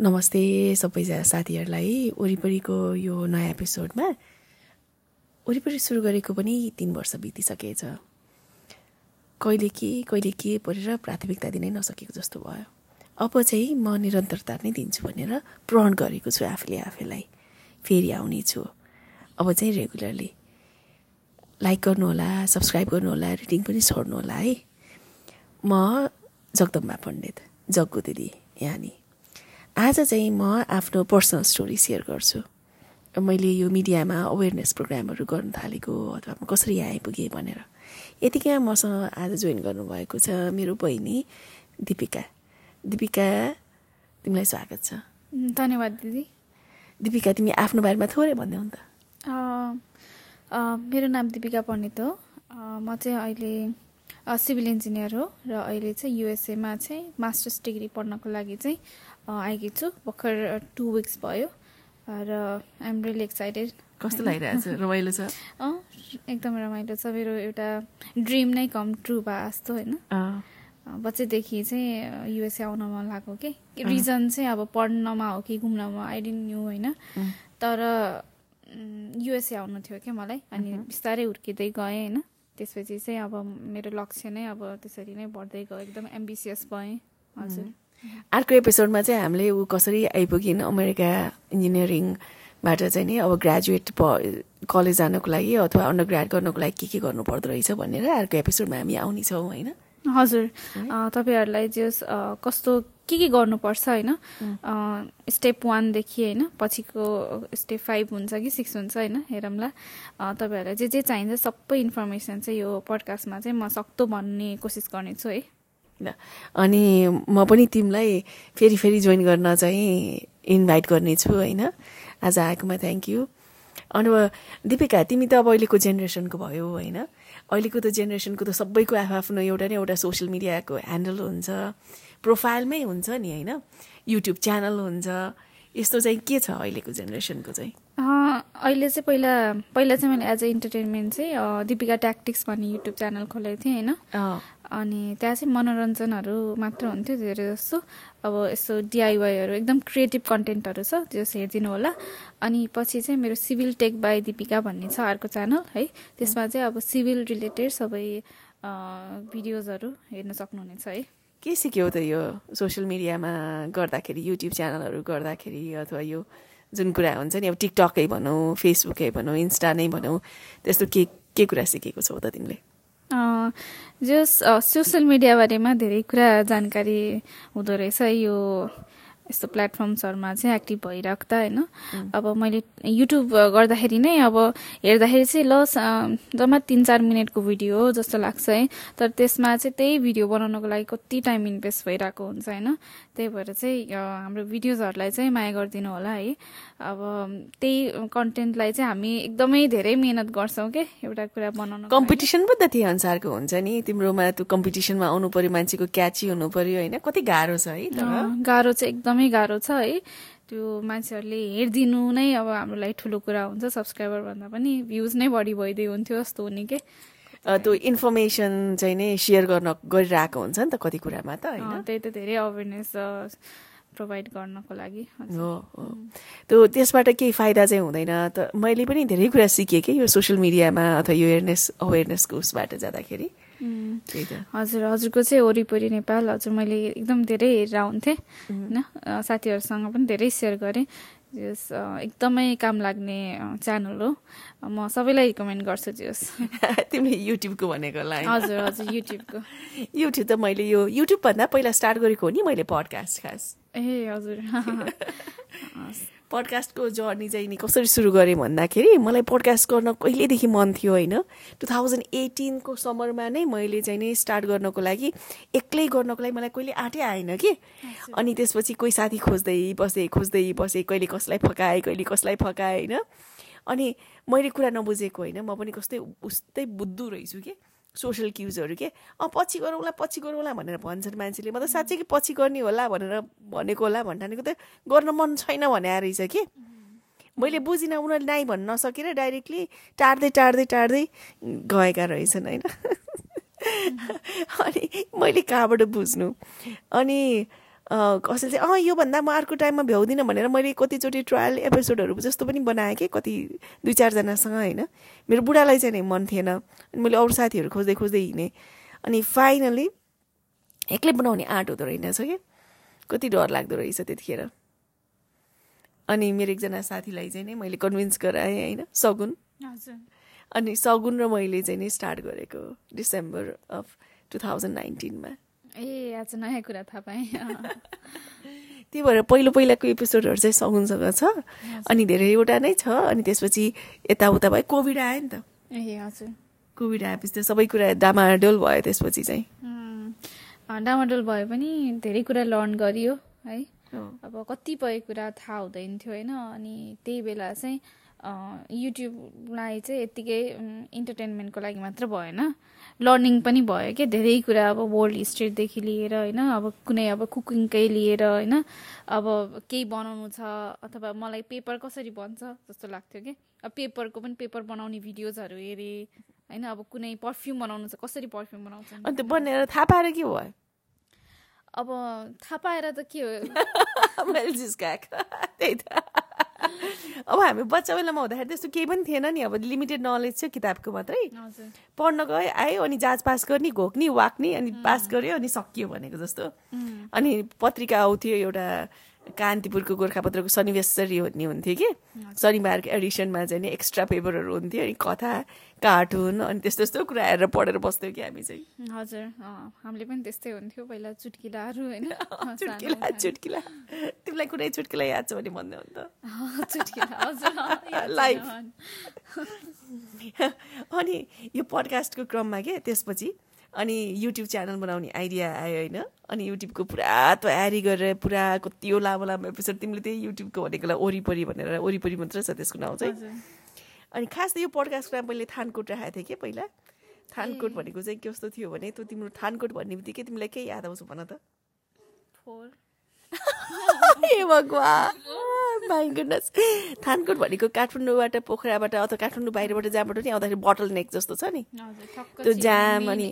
नमस्ते सबैजना साथीहरूलाई। वरिपरिको यो नयाँ एपिसोडमा वरिपरि सुरु गरेको पनि तिन वर्ष बितिसकेछ। कहिले के कहिले के परेर प्राथमिकता दिनै नसकेको जस्तो भयो। अब चाहिँ म निरन्तरता नै दिन्छु भनेर प्रण गरेको छु आफूले आफैलाई। फेरि आउने छु अब चाहिँ रेगुलरली लाइक गर्नुहोला सब्सक्राइब गर्नुहोला रिडिङ पनि छोड्नुहोला है। म जगदम्बा पण्डित जग्गु दिदी यहाँनी आज चाहिँ म आफ्नो पर्सनल स्टोरी सेयर गर्छु। मैले यो मिडियामा अवेरनेस प्रोग्रामहरू गर्न थालेको अथवा म कसरी यहाँ आइपुगेँ भनेर। यतिकै मसँग आज जोइन गर्नुभएको छ मेरो बहिनी दिपिका। दिपिका तिमीलाई स्वागत छ। धन्यवाद दिदी। दिपिका तिमी आफ्नो बारेमा थोरै भनिदेऊ नि त। मेरो नाम दिपिका पण्डित हो। म चाहिँ अहिले सिभिल इन्जिनियर हो र अहिले चाहिँ युएसएमा चाहिँ मास्टर्स डिग्री पढ्नको लागि चाहिँ आएकी छु। भर्खर टु विक्स भयो। र आइएम रियली एक्साइटेड कस्तो लागिरहेको छ? रमाइलो छ? एकदमै रमाइलो छ। मेरो एउटा ड्रिम नै कम ट्रु भए जस्तो होइन? बच्चैदेखि चाहिँ युएसए आउन मन लागेको कि? रिजन चाहिँ अब पढ्नमा हो कि घुम्नमा आई डिन्ट न्यू होइन? तर युएसए आउनु थियो क्या मलाई। अनि बिस्तारै हुर्किँदै गएँ होइन? त्यसपछि चाहिँ अब मेरो लक्ष्य नै अब त्यसरी नै बढ्दै गयो। एकदम एम्बिसियस भएँ। हजुर। अर्को एपिसोडमा चाहिँ हामीले ऊ कसरी आइपुगिन् अमेरिका इन्जिनियरिङबाट चाहिँ नि अब ग्रेजुएट प कलेज जानको लागि अथवा अन्डर ग्राड गर्नको लागि के के गर्नु पर्दो रहेछ भनेर अर्को एपिसोडमा हामी आउनेछौँ होइन? हजुर। तपाईँहरूलाई जस कस्तो के के गर्नुपर्छ होइन? स्टेप वानदेखि होइन? पछिको स्टेप फाइभ हुन्छ कि सिक्स हुन्छ होइन? हेरौँला तपाईँहरूलाई जे जे चाहिन्छ सबै इन्फर्मेसन चाहिँ यो पडकास्टमा चाहिँ म सक्दो भन्ने कोसिस गर्नेछु है। अनि म पनि तिमीलाई फेरि फेरि जोइन गर्न चाहिँ इन्भाइट गर्नेछु होइन? आज आएकोमा थ्याङ्क यू अनि दिपिका तिमी त अब अहिलेको जेनेरेसनको भयो होइन? अहिलेको त जेनेरेसनको त सबैको आफ्नो एउटा न एउटा सोसियल मिडियाको ह्यान्डल हुन्छ। प्रोफाइलमै हुन्छ नि होइन? युट्युब च्यानल हुन्छ। यस्तो चाहिँ के छ अहिलेको जेनेरेसनको चाहिँ? अहिले चाहिँ पहिला पहिला चाहिँ मैले एज अ इन्टरटेनमेन्ट चाहिँ दिपिका ट्याक्टिक्स भन्ने युट्युब च्यानल खोलेको थिएँ होइन? अनि त्यहाँ चाहिँ मनोरञ्जनहरू मात्र हुन्थ्यो धेरै जस्तो। अब यस्तो डिआइवाईहरू एकदम क्रिएटिभ कन्टेन्टहरू छ जस हेरिदिनु होला। अनि पछि चाहिँ मेरो सिभिल टेक बाई दिपिका भन्ने छ अर्को च्यानल है? त्यसमा चाहिँ अब सिभिल रिलेटेड सबै भिडियोजहरू हेर्न सक्नुहुनेछ है? के सिक्यौ त यो सोसियल मिडियामा गर्दाखेरि युट्युब च्यानलहरू गर्दाखेरि अथवा यो जुन कुरा हुन्छ नि अब टिकटकै भनौँ फेसबुकै भनौँ इन्स्टा नै भनौँ त्यस्तो के के कुरा सिकेको छौ त तिमीले? जस सोसियल मिडिया बारेमा धेरै कुरा जानकारी हुँदो रहेछ। यो यस्तो प्लेटफर्म्सहरूमा चाहिँ एक्टिभ भइराख्दा होइन? अब मैले युट्युब गर्दाखेरि नै अब हेर्दाखेरि चाहिँ ल जम्मा तिन चार मिनटको भिडियो हो जस्तो लाग्छ है? तर त्यसमा चाहिँ त्यही भिडियो बनाउनको लागि कति टाइम इन्भेस्ट भइरहेको हुन्छ होइन? त्यही भएर चाहिँ हाम्रो भिडियोजहरूलाई चाहिँ माया गरिदिनु होला है? अब त्यही कन्टेन्टलाई चाहिँ हामी एकदमै धेरै मिहिनेत गर्छौँ कि? एउटा कुरा बनाउनु कम्पिटिसन पनि त त्यही अनुसारको हुन्छ नि। तिम्रोमा त्यो कम्पिटिसनमा आउनु पर्यो मान्छेको क्याची हुनु पर्यो होइन? कति गाह्रो छ है गाह्रो चाहिँ एकदमै एकदमै गाह्रो छ है। त्यो मान्छेहरूले हेरिदिनु नै अब हाम्रो लागि ठुलो कुरा हुन्छ सब्सक्राइबर भन्दा पनि भ्युज नै बढी भइदियो हुन्थ्यो जस्तो हुने के? त्यो इन्फर्मेसन चाहिँ नै सेयर गर्न गरिरहेको हुन्छ नि त कति कुरामा त होइन? त्यही त धेरै अवेरनेस प्रोभाइड गर्नको लागि हो त्यो त्यसबाट केही फाइदा चाहिँ हुँदैन त। मैले पनि धेरै कुरा सिकेँ कि यो सोसियल मिडियामा अथवा यो एवेरनेस अवेरनेसको उसबाट जाँदाखेरि। हजुर हजुरको चाहिँ वरिपरि नेपाल हजुर मैले एकदम धेरै हेरेर आउँथेँ होइन? साथीहरूसँग पनि धेरै सेयर गरेँ। जस एकदमै काम लाग्ने च्यानल हो। म सबैलाई रिकमेन्ड गर्छु जस तिमीले युट्युबको भनेको हजुर हजुर युट्युबको। युट्युब त मैले यो युट्युबभन्दा पहिला स्टार्ट गरेको हो नि मैले पडकास्ट खास। ए हजुर। पडकास्टको जर्नी चाहिँ नि कसरी सुरु गरेँ भन्दाखेरि मलाई पडकास्ट गर्न कहिलेदेखि मन थियो होइन टु थाउजन्ड एटिनको समरमा नै मैले चाहिँ नि स्टार्ट गर्नको लागि एक्लै गर्नको लागि मलाई कहिले आँटै आएन कि। अनि त्यसपछि कोही साथी खोज्दै बसेँ खोज्दै बसेँ कहिले कसलाई फकाएँ कहिले कसलाई फकाएँ होइन। अनि मैले कुरा नबुझेको होइन म पनि कस्तै उस्तै बुद्धु रहेछु कि। सोसियल क्युजहरू के अँ पछि गरौँला पछि गरौँला भनेर भन्छन् मान्छेले। म त साँच्चै कि पछि गर्ने होला भनेर भनेको होला भन्ठानेको त गर्न मन छैन भने रहेछ कि। मैले बुझिनँ उनीहरूले नाइ भन्न नसकेर डाइरेक्टली टार्दै टार्दै टार्दै गएका रहेछन् होइन? अनि मैले कहाँबाट बुझ्नु? अनि कसैले चाहिँ अँ योभन्दा म अर्को टाइममा भ्याउँदिनँ भनेर मैले कतिचोटि ट्रायल एपिसोडहरू जस्तो पनि बनाएँ कि कति दुई चारजनासँग होइन। मेरो बुढालाई चाहिँ नै मन थिएन। अनि मैले अरू साथीहरू खोज्दै खोज्दै हिँडेँ। अनि फाइनली एक्लै बनाउने आँट हुँदो रहेनछ कि। कति डर लाग्दो रहेछ त्यतिखेर। अनि मेरो एकजना साथीलाई चाहिँ नि मैले कन्भिन्स गराएँ होइन सगुन। अनि सगुन र मैले चाहिँ नि स्टार्ट गरेको डिसेम्बर अफ टु थाउजन्ड नाइन्टिनमा ए आज नयाँ कुरा थाहा पाएँ। त्यही भएर पहिलो पहिलाको एपिसोडहरू चाहिँ सगुनसँग छ। अनि धेरैवटा नै छ। अनि त्यसपछि यताउता भयो। कोभिड आयो नि त। ए हजुर। कोभिड आएपछि त सबै कुरा डामाडोल भयो त्यसपछि चाहिँ। डामाडोल भए पनि धेरै कुरा लर्न गरियो है। अब कतिपय कुरा थाहा हुँदैन थियो होइन। अनि त्यही बेला चाहिँ युट्युबलाई चाहिँ यत्तिकै इन्टरटेनमेन्टको लागि मात्र भएन। लर्निङ पनि भयो क्या धेरै कुरा अब वर्ल्ड हिस्ट्रीदेखि लिएर होइन अब कुनै अब कुकिङकै लिएर होइन अब केही बनाउनु छ अथवा मलाई पेपर कसरी बन्छ जस्तो लाग्थ्यो कि? अब पेपरको पनि पेपर बनाउने भिडियोजहरू हेरेँ होइन अब कुनै पर्फ्युम बनाउनु छ कसरी पर्फ्युम बनाउँछन् अनि त्यो बनेर थाहा पाएर के भयो? अब थाहा पाएर त के हो? अब हामी बच्चा बेलामा हुँदाखेरि त्यस्तो केही पनि थिएन नि अब लिमिटेड नलेज थियो किताबको मात्रै। पढ्न गयो आयो अनि जाँच पास गर्ने घोक्ने वाक्ने अनि पास गर्यो अनि सकियो भनेको जस्तो। अनि पत्रिका आउँथ्यो एउटा कान्तिपुरको गोर्खापत्रको शनिवेश्वरी भन्ने हुन्थ्यो कि? शनिबारको एडिसनमा चाहिँ नि एक्स्ट्रा पेपरहरू हुन्थ्यो अनि कथा कार्टुन अनि त्यस्तो त्यस्तो कुरा हेरेर पढेर बस्थ्यौँ कि हामी चाहिँ। हजुर। हामीले पनि त्यस्तै हुन्थ्यो पहिला चुट्किलाहरू होइन? चुट्किला चुट्किला। तिमीलाई कुनै चुट्किला याद छ भने भन्दै त. न। अनि यो पडकास्टको क्रममा के त्यसपछि अनि युट्युब च्यानल बनाउने आइडिया आयो होइन? अनि युट्युबको पुरा तयारी गरेर पुरा कति लामो लामो एपिसोड तिमीले त्यही युट्युबको भनेकोलाई वरिपरि भनेर वरिपरि मात्रै छ त्यसको नाउँ चाहिँ। अनि खास त यो पडकास्टको नाम मैले थानकोट राखेको थिएँ कि पहिला। थानकोट भनेको चाहिँ कस्तो थियो भने त्यो तिम्रो थानकोट भन्ने बित्तिकै तिमीलाई के याद आउँछ भन त। ए माई गुडनेस थानकोट भनेको काठमाडौँबाट पोखराबाट अथवा काठमाडौँ बाहिरबाट जहाँबाट नि आउँदाखेरि बोटल नेक जस्तो छ नि। त्यो जाम अनि।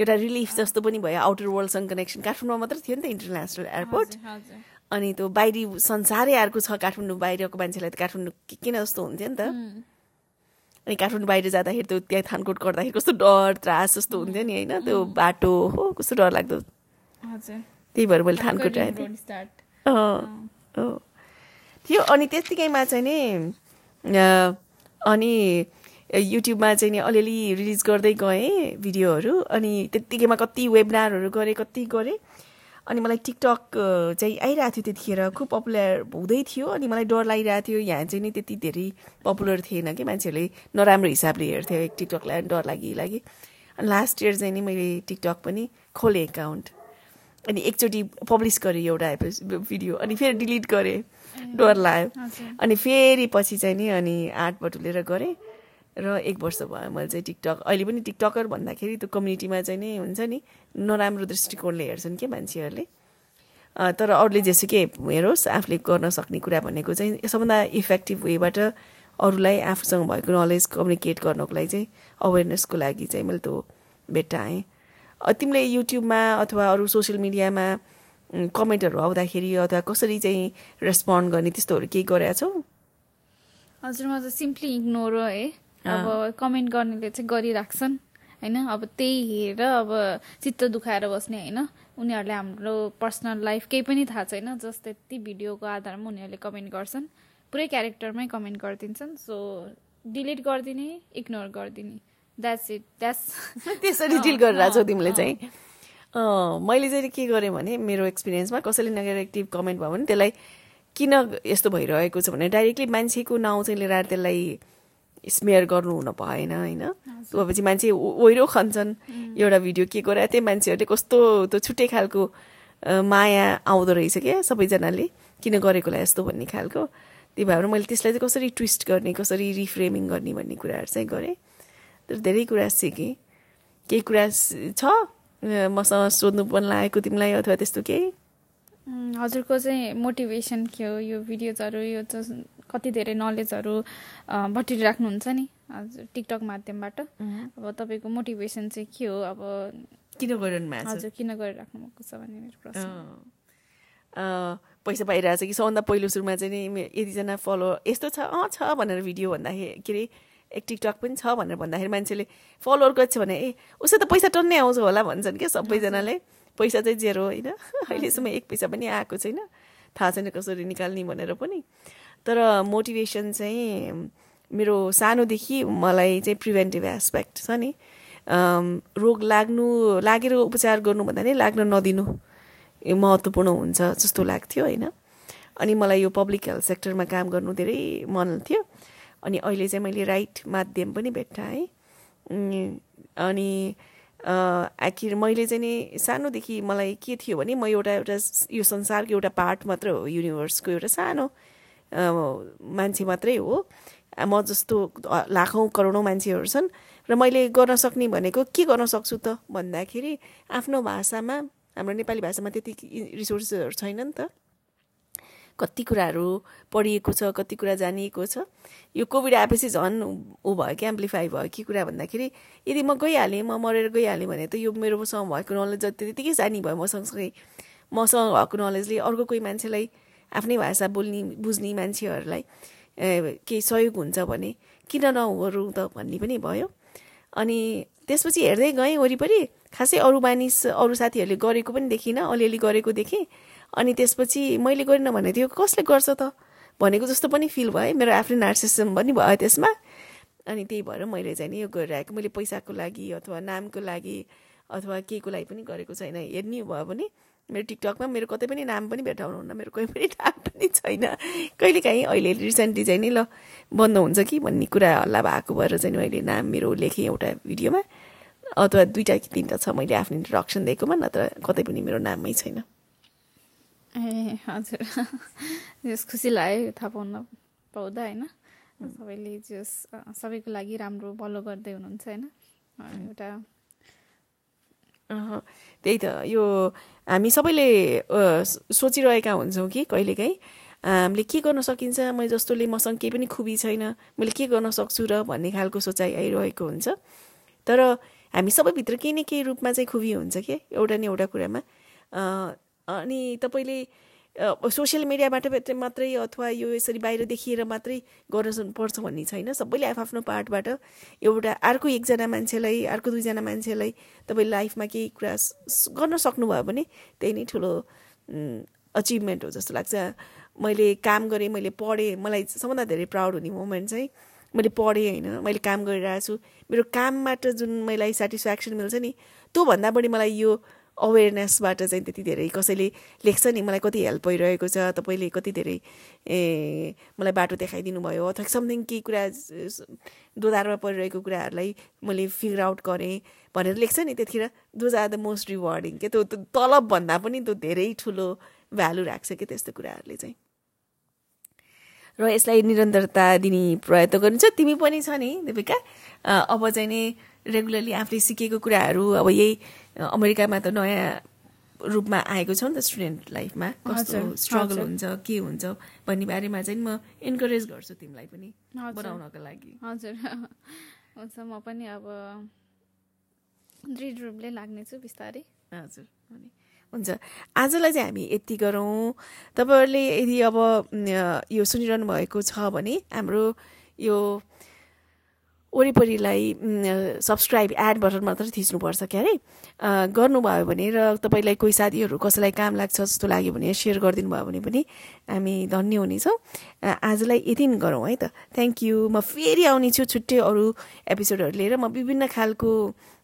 एउटा रिलिफ जस्तो पनि भयो। आउटर वर्ल्डसँग कनेक्सन काठमाडौँमा मात्र थियो नि त इन्टरनेसनल एयरपोर्ट। अनि त्यो बाहिरी संसारै अर्को छ काठमाडौँ बाहिरको मान्छेलाई त काठमाडौँ के किन जस्तो हुन्थ्यो नि त। अनि काठमाडौँ बाहिर जाँदाखेरि त्यो त्यहाँ थानकोट गर्दाखेरि कस्तो डर त्रास जस्तो हुन्थ्यो नि होइन। त्यो बाटो हो कस्तो डर लाग्दो त्यही भएर मैले थानकोट। थिएँ अँ। थियो। अनि त्यत्तिकैमा चाहिँ नि अनि युट्युबमा चाहिँ नि अलिअलि रिलिज गर्दै गएँ भिडियोहरू। अनि त्यत्तिकैमा कति वेबनारहरू गरेँ कति गरेँ। अनि मलाई टिकटक चाहिँ आइरहेको थियो त्यतिखेर। खुब पपुलर हुँदै थियो। अनि मलाई डर लागिरहेको थियो। यहाँ चाहिँ नि त्यति धेरै पपुलर थिएन कि मान्छेहरूले नराम्रो हिसाबले हेर्थ्यो। टिकटकलाई डर लागि लागि अनि लास्ट इयर चाहिँ नि मैले टिकटक पनि खोलेँ एकाउन्ट। अनि एकचोटि पब्लिस गरेँ एउटा भिडियो अनि फेरि डिलिट गरेँ डर लाग्यो। अनि फेरि पछि चाहिँ नि अनि आर्ट बटुलेर गरेँ र एक वर्ष भयो मैले चाहिँ टिकटक अहिले पनि टिकटकर भन्दाखेरि त्यो कम्युनिटीमा चाहिँ नि हुन्छ नि नराम्रो दृष्टिकोणले हेर्छन् के मान्छेहरूले। तर अरूले जेसुकै हेरोस् आफूले गर्न सक्ने कुरा भनेको चाहिँ सबभन्दा इफेक्टिभ वेबाट अरूलाई आफूसँग भएको नलेज कम्युनिकेट गर्नको लागि चाहिँ अवेरनेसको लागि चाहिँ मैले त्यो भेट्टाएँ। तिमीले युट्युबमा अथवा अरू सोसियल मिडियामा कमेन्टहरू आउँदाखेरि अथवा कसरी चाहिँ रेस्पोन्ड गर्ने त्यस्तोहरू केही गरेका छौ? हजुर म त सिम्पली इग्नोर हो है। अब कमेन्ट गर्नेले चाहिँ गरिराख्छन् होइन? अब त्यही हेरेर अब चित्त दुखाएर बस्ने होइन? उनीहरूले हाम्रो पर्सनल लाइफ केही पनि थाहा छैन जस्ट यति भिडियोको आधारमा उनीहरूले कमेन्ट गर्छन्। पुरै क्यारेक्टरमै कमेन्ट गरिदिन्छन् सो डिलिट गरिदिने इग्नोर गरिदिने। द्याट्स इट द्याट्स त्यसरी डिल गरिरहेको छौ तिमीले चाहिँ। मैले चाहिँ के गरेँ भने मेरो एक्सपिरियन्समा कसैले नेगेटिभ कमेन्ट भयो भने त्यसलाई किन यस्तो भइरहेको छ भने डाइरेक्टली मान्छेको नाउँ चाहिँ लिएर त्यसलाई स्मेयर गर्नु हुन भएन होइन? त्यसपछि मान्छे ओहिरो खन्छन्। एउटा भिडियो के गरे त्यही मान्छेहरूले कस्तो त्यो छुट्टै खालको माया आउँदो रहेछ क्या सबैजनाले। किन गरेकोलाई यस्तो भन्ने खालको। त्यही भएर मैले त्यसलाई चाहिँ कसरी ट्विस्ट गर्ने कसरी रिफ्रेमिङ गर्ने भन्ने कुराहरू चाहिँ गरेँ। धेरै कुरा सिकेँ। केही कुरा छ? मसँग सोध्नु पनि लागेको तिमीलाई अथवा त्यस्तो केही? हजुरको चाहिँ मोटिभेसन के हो? यो भिडियोजहरू यो कति धेरै नलेजहरू अ, बटुलिराख्नुहुन्छ नि हजुर टिकटक माध्यमबाट। अब तपाईँको मोटिभेसन चाहिँ के हो? अब किन गरिरहनु भएको छ? हजुर किन गरिराख्नु भएको छ भन्ने मेरो प्रश्न। पैसा पाइरहेको छ कि सबभन्दा पहिलो सुरुमा चाहिँ नि यतिजना फलो यस्तो छ अँ छ भनेर भिडियो भन्दाखेरि के अरे एक टिकटक पनि छ भनेर भन्दाखेरि मान्छेले फलोवर गएको छ भने ए उसो त पैसा टन्नै आउँछ होला भन्छन् क्या सबैजनाले। पैसा चाहिँ जेरो होइन? अहिलेसम्म एक पैसा पनि आएको छैन। थाहा छैन कसरी निकाल्ने भनेर पनि। तर मोटिभेसन चाहिँ मेरो सानोदेखि मलाई चाहिँ प्रिभेन्टिभ एस्पेक्ट छ नि। रोग लाग्नु लागेर उपचार गर्नुभन्दा नै लाग्न नदिनु महत्त्वपूर्ण हुन्छ जस्तो लाग्थ्यो होइन? अनि मलाई यो पब्लिक हेल्थ सेक्टरमा काम गर्नु धेरै मन थियो। अनि अहिले चाहिँ मैले राइट माध्यम पनि भेट्टाएँ अनि आखिर मैले चाहिँ नि सानोदेखि मलाई के थियो भने म एउटा एउटा यो संसारको एउटा पार्ट मात्र हो युनिभर्सको एउटा सानो मान्छे मात्रै हो। म जस्तो लाखौँ करोडौँ मान्छेहरू छन् र मैले गर्न सक्ने भनेको के गर्न सक्छु त भन्दाखेरि आफ्नो भाषामा हाम्रो नेपाली भाषामा त्यति रिसोर्सेसहरू छैन नि त। कति कुराहरू पढिएको छ कति कुरा जानिएको छ। यो कोभिड आएपछि झन् ऊ भयो कि एम्प्लिफाई भयो के कुरा भन्दाखेरि यदि म गइहालेँ म मरेर गइहालेँ भने त यो मेरोसँग भएको नलेज जति त्यतिकै जानी भयो म सँगसँगै मसँग भएको नलेजले अर्को कोही मान्छेलाई आफ्नै भाषा बोल्ने बुझ्ने मान्छेहरूलाई केही सहयोग हुन्छ भने किन नगरौँ त भन्ने पनि भयो। अनि त्यसपछि हेर्दै गएँ वरिपरि खासै अरू मानिस अरू साथीहरूले गरेको पनि देखिनँ अलिअलि गरेको देखेँ। अनि त्यसपछि मैले गरिनँ भने त्यो कसले गर्छ त? भनेको जस्तो पनि फिल भयो मेरो आफ्नै नार्सिसम पनि भयो त्यसमा। अनि त्यही भएर मैले चाहिँ नि यो गरिरहेको मैले पैसाको लागि अथवा नामको लागि अथवा केको लागि पनि गरेको छैन। हेर्ने भयो भने मेरो टिकटकमा मेरो कतै पनि नाम पनि भेटाउनुहुन्न। मेरो कोही पनि नाम पनि छैन। कहिलेकाहीँ अहिले रिसेन्टली चाहिँ नि ल बन्द हुन्छ कि भन्ने कुरा हल्ला भएको भएर चाहिँ मैले नाम मेरो लेखेँ एउटा भिडियोमा। अथवा दुइटा कि तिनवटा छ मैले आफ्नो इन्ट्रोडक्सन दिएकोमा नत्र कतै पनि मेरो नाममै छैन। ए हजुर जस खुसी लाग्यो थाहा पाउन पाउँदा होइन सबैले जस सबैको लागि राम्रो फलो गर्दै हुनुहुन्छ होइन एउटा त्यही त यो हामी सबैले सोचिरहेका हुन्छौँ कि कहिलेकाहीँ हामीले के गर्न सकिन्छ मैले जस्तोले मसँग केही पनि खुबी छैन मैले के गर्न सक्छु र भन्ने खालको सोचाइ आइरहेको हुन्छ तर हामी सबैभित्र केही न केही रूपमा चाहिँ खुबी हुन्छ कि एउटा न एउटा कुरामा अनि तपाईँले सोसियल मिडियाबाट मात्रै अथवा यो यसरी बाहिर देखिएर मात्रै गर्न पर्छ भन्ने छैन। सबैले आफ्नो पार्टबाट एउटा अर्को एकजना मान्छेलाई अर्को दुईजना मान्छेलाई तपाईँ लाइफमा केही कुरा गर्न सक्नुभयो भने त्यही नै ठुलो अचिभमेन्ट हो जस्तो लाग्छ। मैले काम गरेँ मैले पढेँ मलाई सबभन्दा धेरै प्राउड हुने मोमेन्ट चाहिँ मैले पढेँ होइन। मैले काम गरिरहेको छु। मेरो कामबाट जुन मलाई सेटिस्फ्याक्सन मिल्छ नि त्योभन्दा बढी मलाई यो अवेरनेसबाट चाहिँ त्यति धेरै कसैले लेख्छ नि मलाई कति हेल्प भइरहेको छ तपाईँले कति धेरै ए मलाई बाटो देखाइदिनु भयो अथवा समथिङ केही कुरा दोधारमा परिरहेको कुराहरूलाई मैले फिगर आउट गरेँ भनेर लेख्छ नि त्यतिखेर those are the most rewarding के त्यो तलब भन्दा पनि त्यो धेरै ठुलो भ्यालु राख्छ कि त्यस्तो कुराहरूले चाहिँ। र यसलाई निरन्तरता दिने प्रयत्न गर्नुहुन्छ। तिमी पनि छ नि देविका अब चाहिँ नि रेगुलरली आफूले सिकेको कुराहरू अब यही अमेरिकामा त नयाँ रूपमा आएको छ नि त स्टुडेन्ट लाइफमा। कस्तो स्ट्रगल हुन्छ के हुन्छ भन्ने बारेमा चाहिँ म इन्करेज गर्छु तिमीलाई पनि बनाउनको लागि। हजुर। हुन्छ म पनि अब दृढ रूपले लाग्नेछु बिस्तारै। हजुर हुन्छ। आजलाई चाहिँ हामी यति गरौँ। तपाईँहरूले यदि अब यो सुनिरहनु भएको छ भने हाम्रो यो वरिपरिलाई सब्सक्राइब एड बटन मात्रै थिच्नुपर्छ क्या अरे? गर्नुभयो भने र तपाईँलाई कोही साथीहरू कसैलाई काम लाग्छ जस्तो लाग्यो भने सेयर गरिदिनु भयो भने पनि हामी धन्य हुनेछौँ। आजलाई यति नै गरौँ है त। थ्याङ्क यू म फेरि आउने छु छुट्टै अरू एपिसोडहरू लिएर। म विभिन्न खालको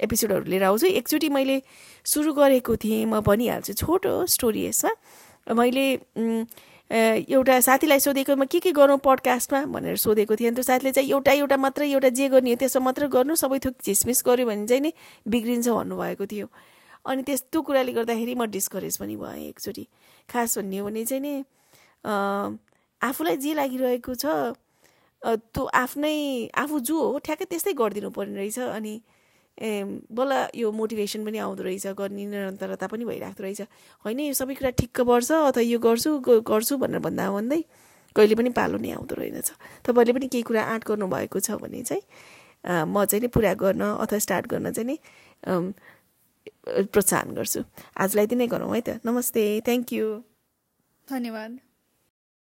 एपिसोडहरू लिएर आउँछु। एकचोटि मैले सुरु गरेको थिएँ म भनिहाल्छु छोटो स्टोरी यसमा। मैले एउटा साथीलाई सोधेकोमा के के गरौँ पडकास्टमा भनेर सोधेको थिएँ। अनि त्यो साथीले चाहिँ एउटा एउटा मात्रै एउटा जे गर्ने हो त्यसमा मात्रै गर्नु सबै थोक झिसमिस गऱ्यो भने चाहिँ नि बिग्रिन्छ भन्नुभएको थियो। अनि त्यस्तो कुराले गर्दाखेरि म डिस्करेज पनि भएँ एकचोटि। खास भन्ने हो भने चाहिँ नि आफूलाई जे लागिरहेको छ त्यो आफ्नै आफू जो हो ठ्याक्कै त्यस्तै गरिदिनु पर्ने रहेछ। अनि ए बल्ल यो मोटिभेसन पनि आउँदो रहेछ गर्ने निरन्तरता पनि भइरहेको रहेछ। होइन यो सबै कुरा ठिक्क पर्छ अथवा यो गर्छु गर्छु भनेर भन्दा भन्दै कहिले पनि पालो नै आउँदो रहेनछ। तपाईँहरूले पनि केही कुरा आँट गर्नुभएको छ भने चाहिँ म चाहिँ नि पुरा गर्न अथवा स्टार्ट गर्न चाहिँ नि प्रोत्साहन गर्छु। आजलाई यति नै गरौँ है त। नमस्ते थ्याङ्क यू। धन्यवाद।